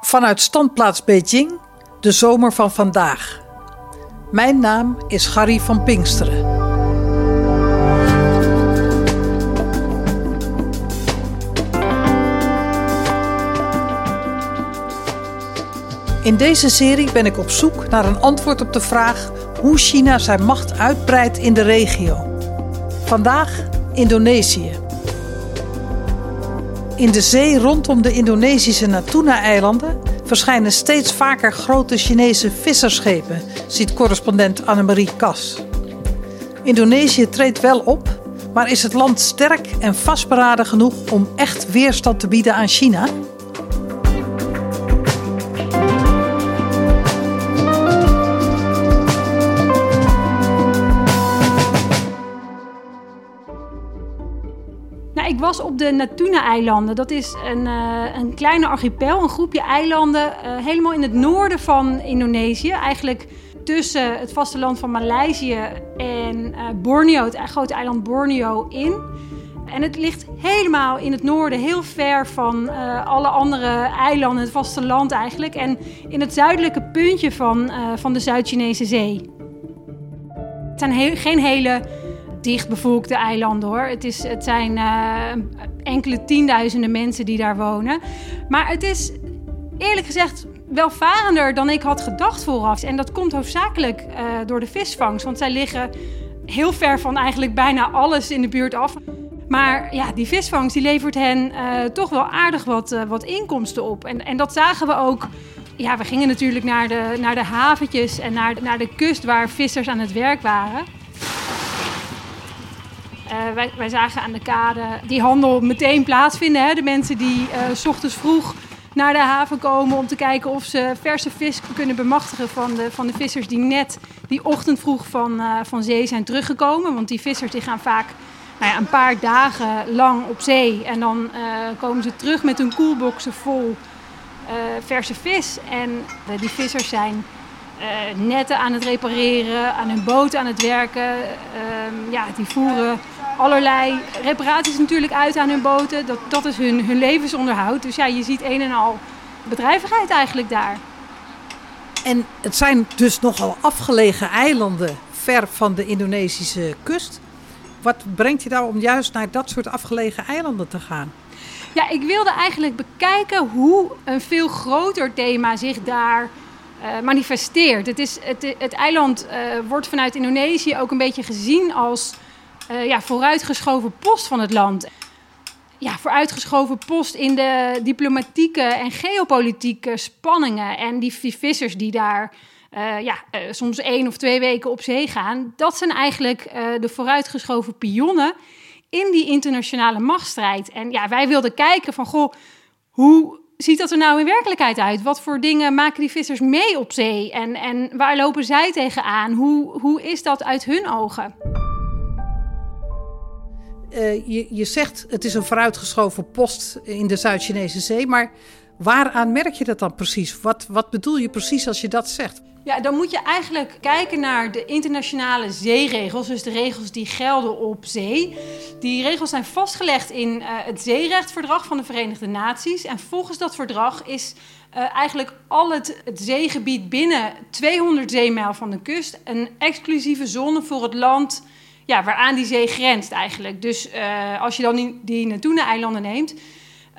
Vanuit standplaats Beijing, de zomer van vandaag. Mijn naam is Gary van Pinksteren. In deze serie ben ik op zoek naar een antwoord op de vraag hoe China zijn macht uitbreidt in de regio. Vandaag Indonesië. In de zee rondom de Indonesische Natuna-eilanden verschijnen steeds vaker grote Chinese visserschepen, ziet correspondent Annemarie Kas. Indonesië treedt wel op, maar is het land sterk en vastberaden genoeg om echt weerstand te bieden aan China? Was op de Natuna-eilanden. Dat is een, uh, een kleine archipel, een groepje eilanden, uh, helemaal in het noorden van Indonesië. Eigenlijk tussen het vasteland van Maleisië en uh, Borneo, het grote eiland Borneo, in. En het ligt helemaal in het noorden, heel ver van alle andere eilanden, het vasteland eigenlijk. En in het zuidelijke puntje van, van de Zuid-Chinese Zee. Het zijn geen hele dichtbevolkte eilanden hoor. Het, is, het zijn uh, enkele tienduizenden mensen die daar wonen. Maar het is eerlijk gezegd welvarender dan ik had gedacht vooraf. En dat komt hoofdzakelijk uh, door de visvangst. Want zij liggen heel ver van eigenlijk bijna alles in de buurt af. Maar ja, die visvangst die levert hen uh, toch wel aardig wat, wat inkomsten op. En, en dat zagen we ook ja, we gingen natuurlijk naar de, naar de haventjes en naar, naar de kust waar vissers aan het werk waren. Uh, wij, wij, zagen aan de kade die handel meteen plaatsvinden. Hè? De mensen die uh, s ochtends vroeg naar de haven komen om te kijken of ze verse vis kunnen bemachtigen van de, van de vissers die net die ochtend vroeg van, uh, van zee zijn teruggekomen. Want die vissers die gaan vaak nou ja, een paar dagen lang op zee en dan komen ze terug met hun koelboxen vol verse vis. En die vissers zijn netten aan het repareren, aan hun boot aan het werken. Uh, ja, die voeren allerlei reparaties natuurlijk uit aan hun boten. Dat, dat is hun, hun levensonderhoud. Dus ja, je ziet een en al bedrijvigheid eigenlijk daar. En het zijn dus nogal afgelegen eilanden ver van de Indonesische kust. Wat brengt je nou om juist naar dat soort afgelegen eilanden te gaan? Ja, ik wilde eigenlijk bekijken hoe een veel groter thema zich daar uh, manifesteert. Het, is, het, het eiland uh, wordt vanuit Indonesië ook een beetje gezien als uh, ja, vooruitgeschoven post van het land. Ja, vooruitgeschoven post in de diplomatieke en geopolitieke spanningen. En die vissers die daar ja, soms één of twee weken op zee gaan, dat zijn eigenlijk de vooruitgeschoven pionnen in die internationale machtsstrijd. En ja, wij wilden kijken van, goh, hoe ziet dat er nou in werkelijkheid uit? Wat voor dingen maken die vissers mee op zee? En, en waar lopen zij tegenaan? Hoe, hoe is dat uit hun ogen? Uh, je, zegt het is een vooruitgeschoven post in de Zuid-Chinese Zee, maar waaraan merk je dat dan precies? Wat, wat bedoel je precies als je dat zegt? Ja, dan moet je eigenlijk kijken naar de internationale zeeregels, dus de regels die gelden op zee. Die regels zijn vastgelegd in uh, het Zeerechtverdrag van de Verenigde Naties. En volgens dat verdrag is uh, eigenlijk al het, het, zeegebied binnen 200 zeemijl van de kust een exclusieve zone voor het land ja, waaraan die zee grenst eigenlijk. Dus uh, als je dan die, die Natuna-eilanden neemt,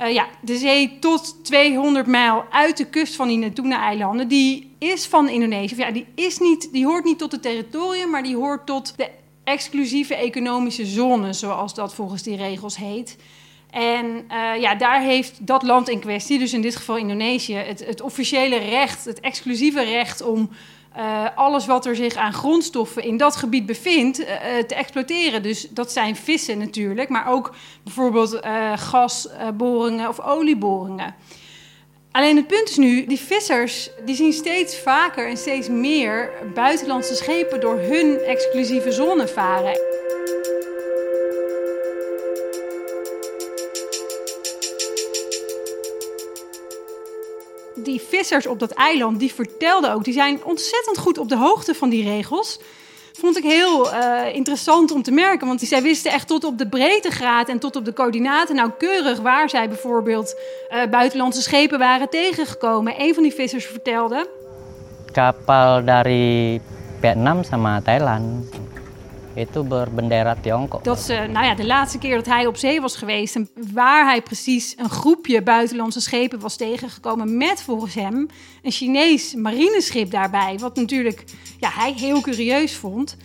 uh, ja, de zee tot 200 mijl uit de kust van die Natuna-eilanden, die is van Indonesië. Ja, die, is niet, die hoort niet tot het territorium, maar die hoort tot de exclusieve economische zone, zoals dat volgens die regels heet. En uh, ja, daar heeft dat land in kwestie, dus in dit geval Indonesië, het, het officiële recht, het exclusieve recht om uh, alles wat er zich aan grondstoffen in dat gebied bevindt uh, te exploiteren. Dus dat zijn vissen natuurlijk, maar ook bijvoorbeeld gasboringen of olieboringen. Alleen het punt is nu, die vissers die zien steeds vaker en steeds meer buitenlandse schepen door hun exclusieve zone varen. Die vissers op dat eiland, die vertelden ook, die zijn ontzettend goed op de hoogte van die regels vond ik heel uh, interessant om te merken. Want zij wisten echt tot op de breedtegraad en tot op de coördinaten nauwkeurig waar zij bijvoorbeeld uh, buitenlandse schepen waren tegengekomen. Een van die vissers vertelde. Kapal dari Vietnam sama Thailand. Itu berbendera Tiongkok. Dat ze, nou ja, de laatste keer dat hij op zee was geweest en waar hij precies een groepje buitenlandse schepen was tegengekomen met volgens hem een Chinees marineschip daarbij. Wat natuurlijk ja, hij heel curieus vond.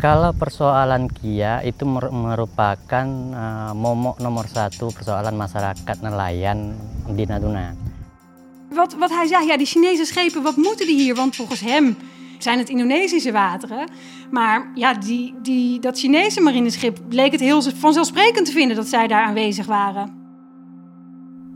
Kalau persoalan Kia itu merupakan uh, momok nomor satu persoalan masyarakat nelayan di Natuna. Wat, wat hij zei, ja, die Chinese schepen, wat moeten die hier? Want volgens hem zijn het Indonesische wateren. Maar ja, die, die, dat Chinese marineschip bleek het heel vanzelfsprekend te vinden dat zij daar aanwezig waren.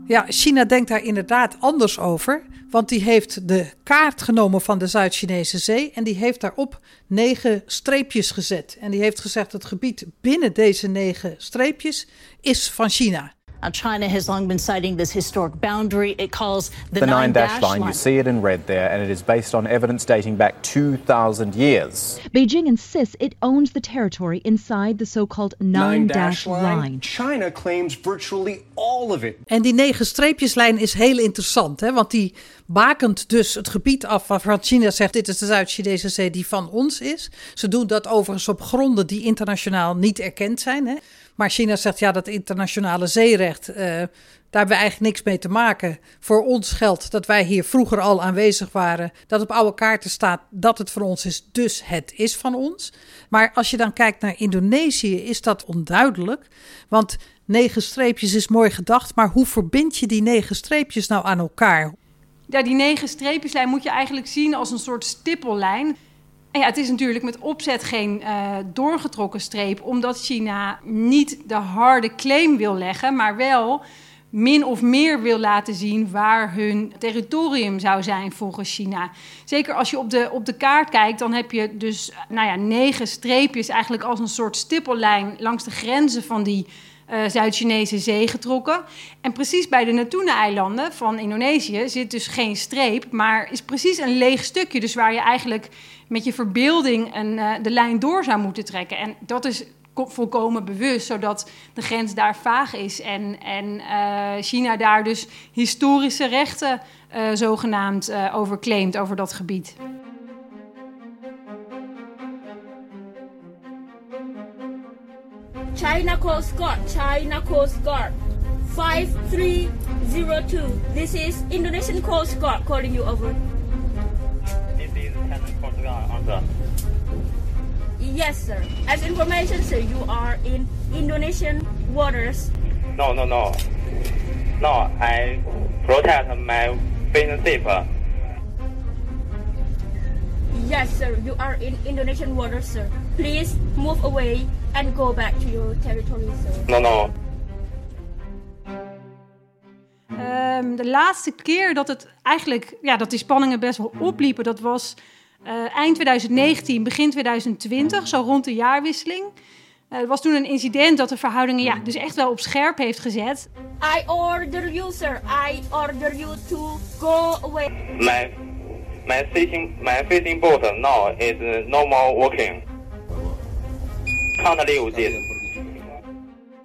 Ja, China denkt daar inderdaad anders over. Want die heeft de kaart genomen van de Zuid-Chinese Zee. En die heeft daarop negen streepjes gezet. En die heeft gezegd: het gebied binnen deze negen streepjes is van China. Uh, China has long been citing this historic boundary it calls the, the nine, dash, line. line. You see it in red there, and it is based on evidence dating back 2,000 years. Beijing insists it owns the territory inside the so-called nine, dash, dash line. line. China claims virtually all of it. En die negen streepjeslijn is heel interessant, hè? want die bakent dus het gebied af waarvan China zegt: dit is de Zuid-Chinese zee die van ons is. Ze doen dat overigens op gronden die internationaal niet erkend zijn. Hè? Maar China zegt ja, dat internationale zeerecht, uh, daar hebben we eigenlijk niks mee te maken. Voor ons geldt dat wij hier vroeger al aanwezig waren, dat op oude kaarten staat dat het van ons is, dus het is van ons. Maar als je dan kijkt naar Indonesië, is dat onduidelijk. Want negen streepjes is mooi gedacht, maar hoe verbind je die negen streepjes nou aan elkaar? Ja, die negen streepjeslijn moet je eigenlijk zien als een soort stippellijn. Ja, het is natuurlijk met opzet geen uh, doorgetrokken streep, omdat China niet de harde claim wil leggen, maar wel min of meer wil laten zien waar hun territorium zou zijn volgens China. Zeker als je op de, op de kaart kijkt, dan heb je dus nou ja, negen streepjes eigenlijk als een soort stippellijn langs de grenzen van die uh, Zuid-Chinese zee getrokken. En precies bij de Natuna-eilanden van Indonesië zit dus geen streep, maar is precies een leeg stukje. Dus waar je eigenlijk met je verbeelding een, uh, de lijn door zou moeten trekken. En dat is volkomen bewust, zodat de grens daar vaag is en, en uh, China daar dus historische rechten zogenaamd over claimt over dat gebied. China Coast Guard, China Coast Guard, 5302. This is Indonesian Coast Guard calling you over. This is China Coast Guard, answer. Yes, sir. As information, sir, you are in Indonesian waters. No, no, no. No, I protect my fishing ship. Yes, sir. You are in Indonesian waters, sir. Please move away and go back to your territory. No, no. Um, de laatste keer dat het eigenlijk, ja, dat die spanningen best wel opliepen, dat was uh, eind 2019, begin 2020, zo rond de jaarwisseling. Uh, er was toen een incident dat de verhoudingen ja, dus echt wel op scherp heeft gezet. I order you, sir. I order you to go away. My, my fishing, my fishing boat now is no more working.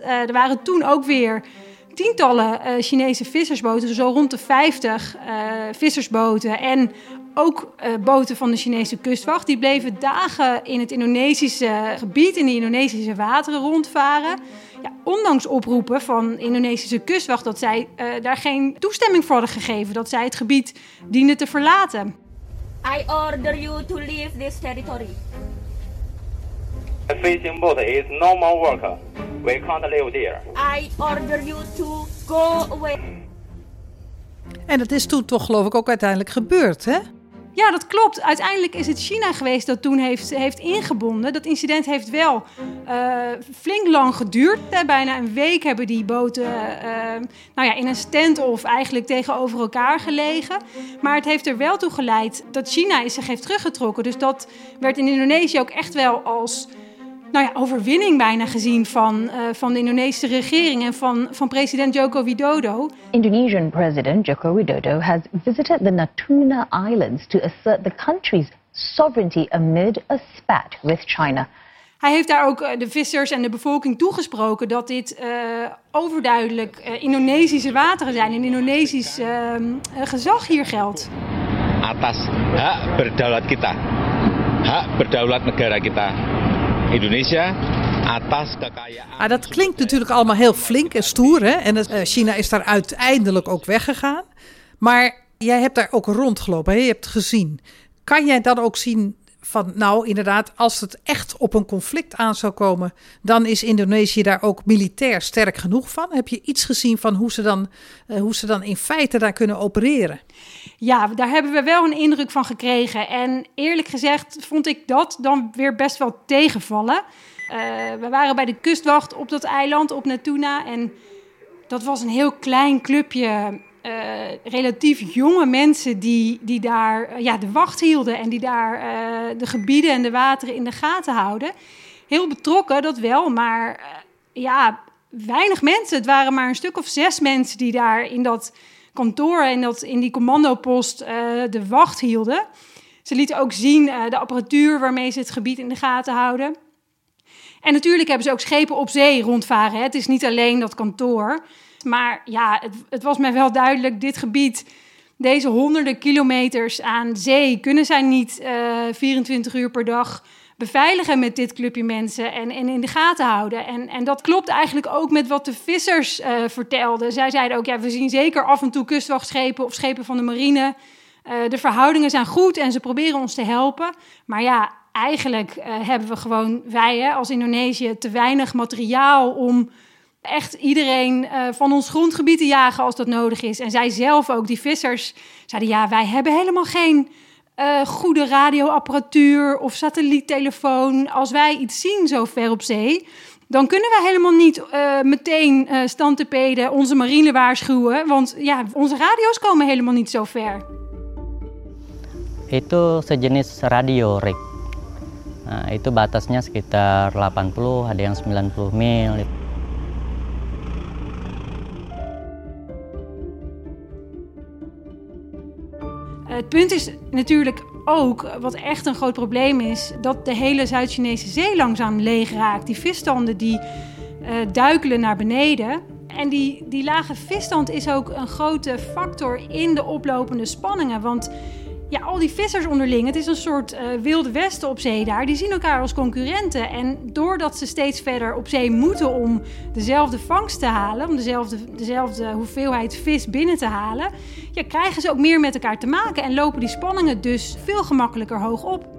Uh, er waren toen ook weer tientallen uh, Chinese vissersboten, zo rond de 50 uh, vissersboten en ook uh, boten van de Chinese kustwacht. Die bleven dagen in het Indonesische gebied, in de Indonesische wateren rondvaren. Ja, ondanks oproepen van de Indonesische kustwacht dat zij daar geen toestemming voor hadden gegeven, dat zij het gebied dienden te verlaten. I order you to leave this territory. The fishing boat is no more work. We can't live there. I order you to go away. En dat is toen toch geloof ik ook uiteindelijk gebeurd, hè? Ja, dat klopt. Uiteindelijk is het China geweest dat toen heeft, heeft ingebonden. Dat incident heeft wel uh, flink lang geduurd. Bijna een week hebben die boten uh, nou ja, in een stand-off eigenlijk tegenover elkaar gelegen. Maar het heeft er wel toe geleid dat China zich heeft teruggetrokken. Dus dat werd in Indonesië ook echt wel als nou ja, overwinning bijna gezien van, uh, van de Indonesische regering en van, van president Joko Widodo. Indonesian President Joko Widodo has visited the Natuna Islands to assert the country's sovereignty amid a spat with China. Hij heeft daar ook eh, de vissers en de bevolking toegesproken dat dit uh, overduidelijk uh, Indonesische wateren zijn en Indonesisch ehm, gezag hier geldt. Atas hak berdaulat kita, hak berdaulat negara kita. Indonesia atas kekayaan. Ah, dat klinkt natuurlijk allemaal heel flink en stoer. Hè? En uh, China is daar uiteindelijk ook weggegaan. Maar jij hebt daar ook rondgelopen, hè? je hebt gezien. Kan jij dan ook zien van, nou inderdaad, als het echt op een conflict aan zou komen, dan is Indonesië daar ook militair sterk genoeg van. Heb je iets gezien van hoe ze dan, uh, hoe ze dan in feite daar kunnen opereren? Ja, daar hebben we wel een indruk van gekregen. En eerlijk gezegd vond ik dat dan weer best wel tegenvallen. Uh, we waren bij de kustwacht op dat eiland, op Natuna. En dat was een heel klein clubje uh, relatief jonge mensen die, die daar uh, ja, de wacht hielden en die daar de gebieden en de wateren in de gaten houden. Heel betrokken, dat wel, maar ja, weinig mensen. Het waren maar een stuk of zes mensen die daar in dat kantoor en dat, in die commandopost de wacht hielden. Ze lieten ook zien de apparatuur waarmee ze het gebied in de gaten houden. En natuurlijk hebben ze ook schepen op zee rondvaren. Hè. Het is niet alleen dat kantoor. Maar ja, het, het, was mij wel duidelijk, dit gebied, deze honderden kilometers aan zee, kunnen zij niet uh, 24 uur per dag beveiligen met dit clubje mensen en, en in de gaten houden. En, en dat klopt eigenlijk ook met wat de vissers uh, vertelden. Zij zeiden ook, ja, we zien zeker af en toe kustwachtschepen of schepen van de marine. Uh, de verhoudingen zijn goed en ze proberen ons te helpen. Maar ja, eigenlijk uh, hebben we gewoon, wij hè, als Indonesië, te weinig materiaal om echt iedereen van ons grondgebied te jagen als dat nodig is. En zij zelf ook, die vissers, zeiden ja, wij hebben helemaal geen uh, goede radioapparatuur of satelliettelefoon. Als wij iets zien zo ver op zee, dan kunnen we helemaal niet uh, meteen uh, standtepeden onze marine waarschuwen. Want ja, onze radio's komen helemaal niet zo ver. Itu sejenis radio rig. Nah, itu batasnya sekitar 80, ada yang 90 mil. Het punt is natuurlijk ook, wat echt een groot probleem is, dat de hele Zuid-Chinese zee langzaam leeg raakt. Die visstanden die uh, duikelen naar beneden. En die, die lage visstand is ook een grote factor in de oplopende spanningen. Want ja, al die vissers onderling, het is een soort uh, wilde westen op zee daar. Die zien elkaar als concurrenten. En doordat ze steeds verder op zee moeten om dezelfde vangst te halen, om dezelfde, dezelfde hoeveelheid vis binnen te halen, ja, krijgen ze ook meer met elkaar te maken en lopen die spanningen dus veel gemakkelijker hoog op.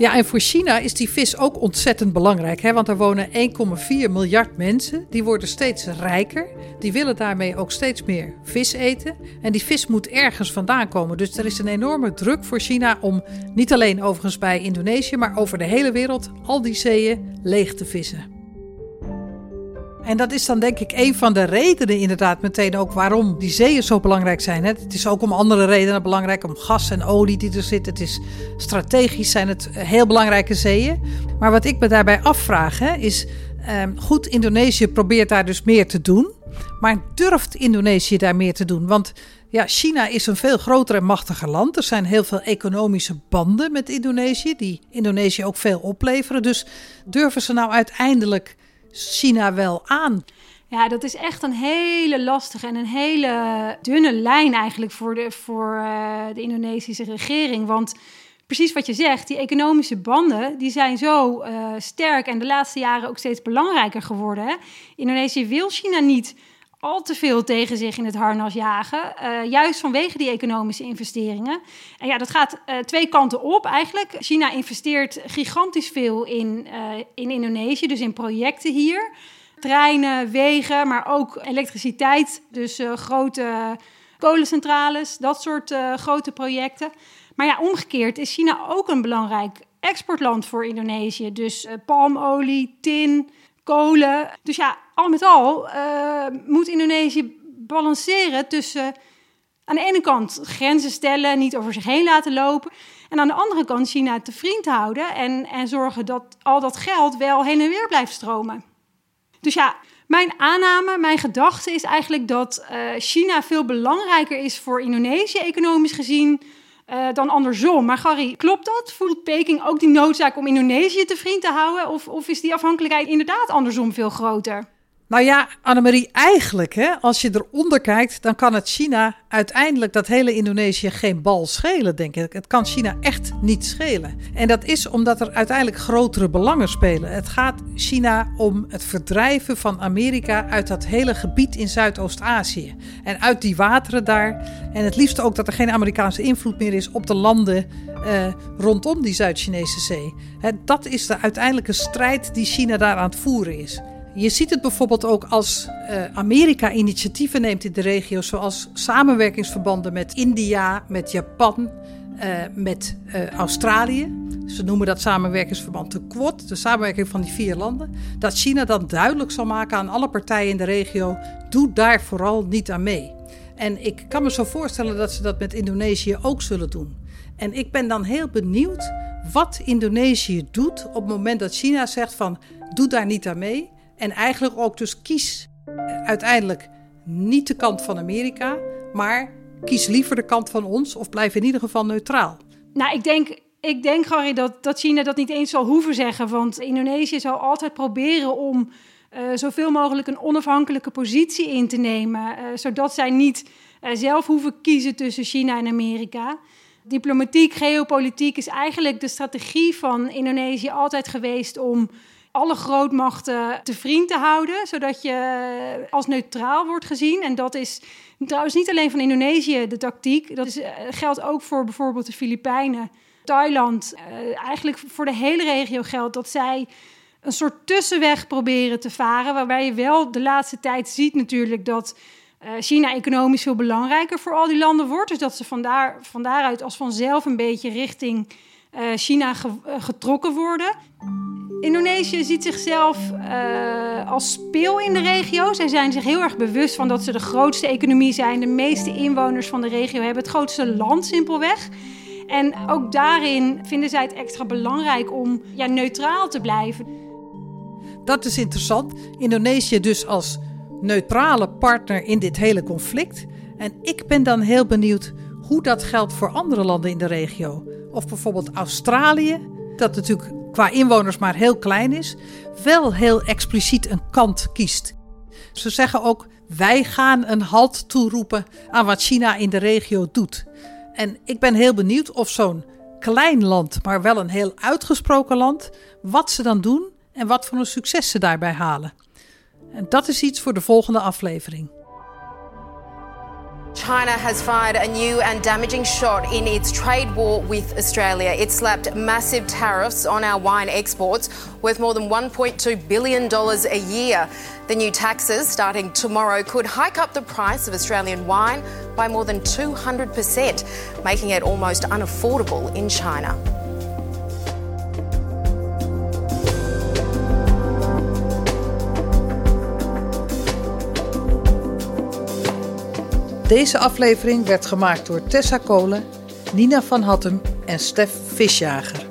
Ja, en voor China is die vis ook ontzettend belangrijk. Hè? Want er wonen 1,4 miljard mensen. Die worden steeds rijker. Die willen daarmee ook steeds meer vis eten. En die vis moet ergens vandaan komen. Dus er is een enorme druk voor China om niet alleen overigens bij Indonesië, maar over de hele wereld al die zeeën leeg te vissen. En dat is dan denk ik een van de redenen inderdaad meteen ook waarom die zeeën zo belangrijk zijn. Het is ook om andere redenen belangrijk, om gas en olie die er zitten. Het is strategisch zijn het heel belangrijke zeeën. Maar wat ik me daarbij afvraag hè, is, ehm, goed, Indonesië probeert daar dus meer te doen. Maar durft Indonesië daar meer te doen? Want ja, China is een veel groter en machtiger land. Er zijn heel veel economische banden met Indonesië, die Indonesië ook veel opleveren. Dus durven ze nou uiteindelijk China wel aan? Ja, dat is echt een hele lastige en een hele dunne lijn eigenlijk voor de, voor, uh, de Indonesische regering. Want precies wat je zegt, die economische banden die zijn zo uh, sterk en de laatste jaren ook steeds belangrijker geworden. Hè? Indonesië wil China niet al te veel tegen zich in het harnas jagen. Uh, juist vanwege die economische investeringen. En ja, dat gaat uh, twee kanten op eigenlijk. China investeert gigantisch veel in, uh, in Indonesië, dus in projecten hier. Treinen, wegen, maar ook elektriciteit. Dus grote kolencentrales, dat soort grote projecten. Maar ja, omgekeerd is China ook een belangrijk exportland voor Indonesië. Dus palmolie, tin, kolen. Dus ja, al met al uh, moet Indonesië balanceren tussen aan de ene kant grenzen stellen, niet over zich heen laten lopen. En aan de andere kant China te vriend houden en, en zorgen dat al dat geld wel heen en weer blijft stromen. Dus ja, mijn aanname, mijn gedachte is eigenlijk dat uh, China veel belangrijker is voor Indonesië economisch gezien uh, dan andersom. Maar Gary, klopt dat? Voelt Peking ook die noodzaak om Indonesië te vriend te houden? Of, of is die afhankelijkheid inderdaad andersom veel groter? Nou ja, Annemarie, eigenlijk, hè, als je eronder kijkt, dan kan het China uiteindelijk dat hele Indonesië geen bal schelen, denk ik. Het kan China echt niet schelen. En dat is omdat er uiteindelijk grotere belangen spelen. Het gaat China om het verdrijven van Amerika uit dat hele gebied in Zuidoost-Azië. En uit die wateren daar. En het liefst ook dat er geen Amerikaanse invloed meer is op de landen uh, rondom die Zuid-Chinese zee. Hè, dat is de uiteindelijke strijd die China daar aan het voeren is. Je ziet het bijvoorbeeld ook als uh, Amerika initiatieven neemt in de regio, zoals samenwerkingsverbanden met India, met Japan, uh, met uh, Australië. Ze noemen dat samenwerkingsverband de Quad, de samenwerking van die vier landen. Dat China dan duidelijk zal maken aan alle partijen in de regio: doe daar vooral niet aan mee. En ik kan me zo voorstellen dat ze dat met Indonesië ook zullen doen. En ik ben dan heel benieuwd wat Indonesië doet op het moment dat China zegt van doe daar niet aan mee. En eigenlijk ook dus kies uiteindelijk niet de kant van Amerika, maar kies liever de kant van ons of blijf in ieder geval neutraal. Nou, ik denk, ik denk Harry, dat, dat China dat niet eens zal hoeven zeggen. Want Indonesië zal altijd proberen om uh, zoveel mogelijk een onafhankelijke positie in te nemen. Uh, zodat zij niet uh, zelf hoeven kiezen tussen China en Amerika. Diplomatiek, geopolitiek is eigenlijk de strategie van Indonesië altijd geweest om alle grootmachten te vriend te houden, zodat je als neutraal wordt gezien. En dat is trouwens niet alleen van Indonesië de tactiek, dat uh, geldt ook voor bijvoorbeeld de Filipijnen, Thailand. Uh, eigenlijk voor de hele regio geldt dat zij een soort tussenweg proberen te varen, waarbij je wel de laatste tijd ziet natuurlijk dat China economisch veel belangrijker voor al die landen wordt. Dus dat ze vandaar, van daaruit als vanzelf een beetje richting China ge getrokken worden. Indonesië ziet zichzelf uh, als speel in de regio. Zij zijn zich heel erg bewust van dat ze de grootste economie zijn, de meeste inwoners van de regio hebben, het grootste land simpelweg. En ook daarin vinden zij het extra belangrijk om ja, neutraal te blijven. Dat is interessant. Indonesië dus als neutrale partner in dit hele conflict. En ik ben dan heel benieuwd hoe dat geldt voor andere landen in de regio. Of bijvoorbeeld Australië, dat natuurlijk qua inwoners maar heel klein is, wel heel expliciet een kant kiest. Ze zeggen ook: wij gaan een halt toeroepen aan wat China in de regio doet. En ik ben heel benieuwd of zo'n klein land, maar wel een heel uitgesproken land, wat ze dan doen en wat voor een succes ze daarbij halen. En dat is iets voor de volgende aflevering. China has fired a new and damaging shot in its trade war with Australia. It slapped massive tariffs on our wine exports worth more than $1.2 billion a year. The new taxes starting tomorrow could hike up the price of Australian wine by more than 200%, making it almost unaffordable in China. Deze aflevering werd gemaakt door Tessa Kolen, Nina van Hattem en Stef Visjager.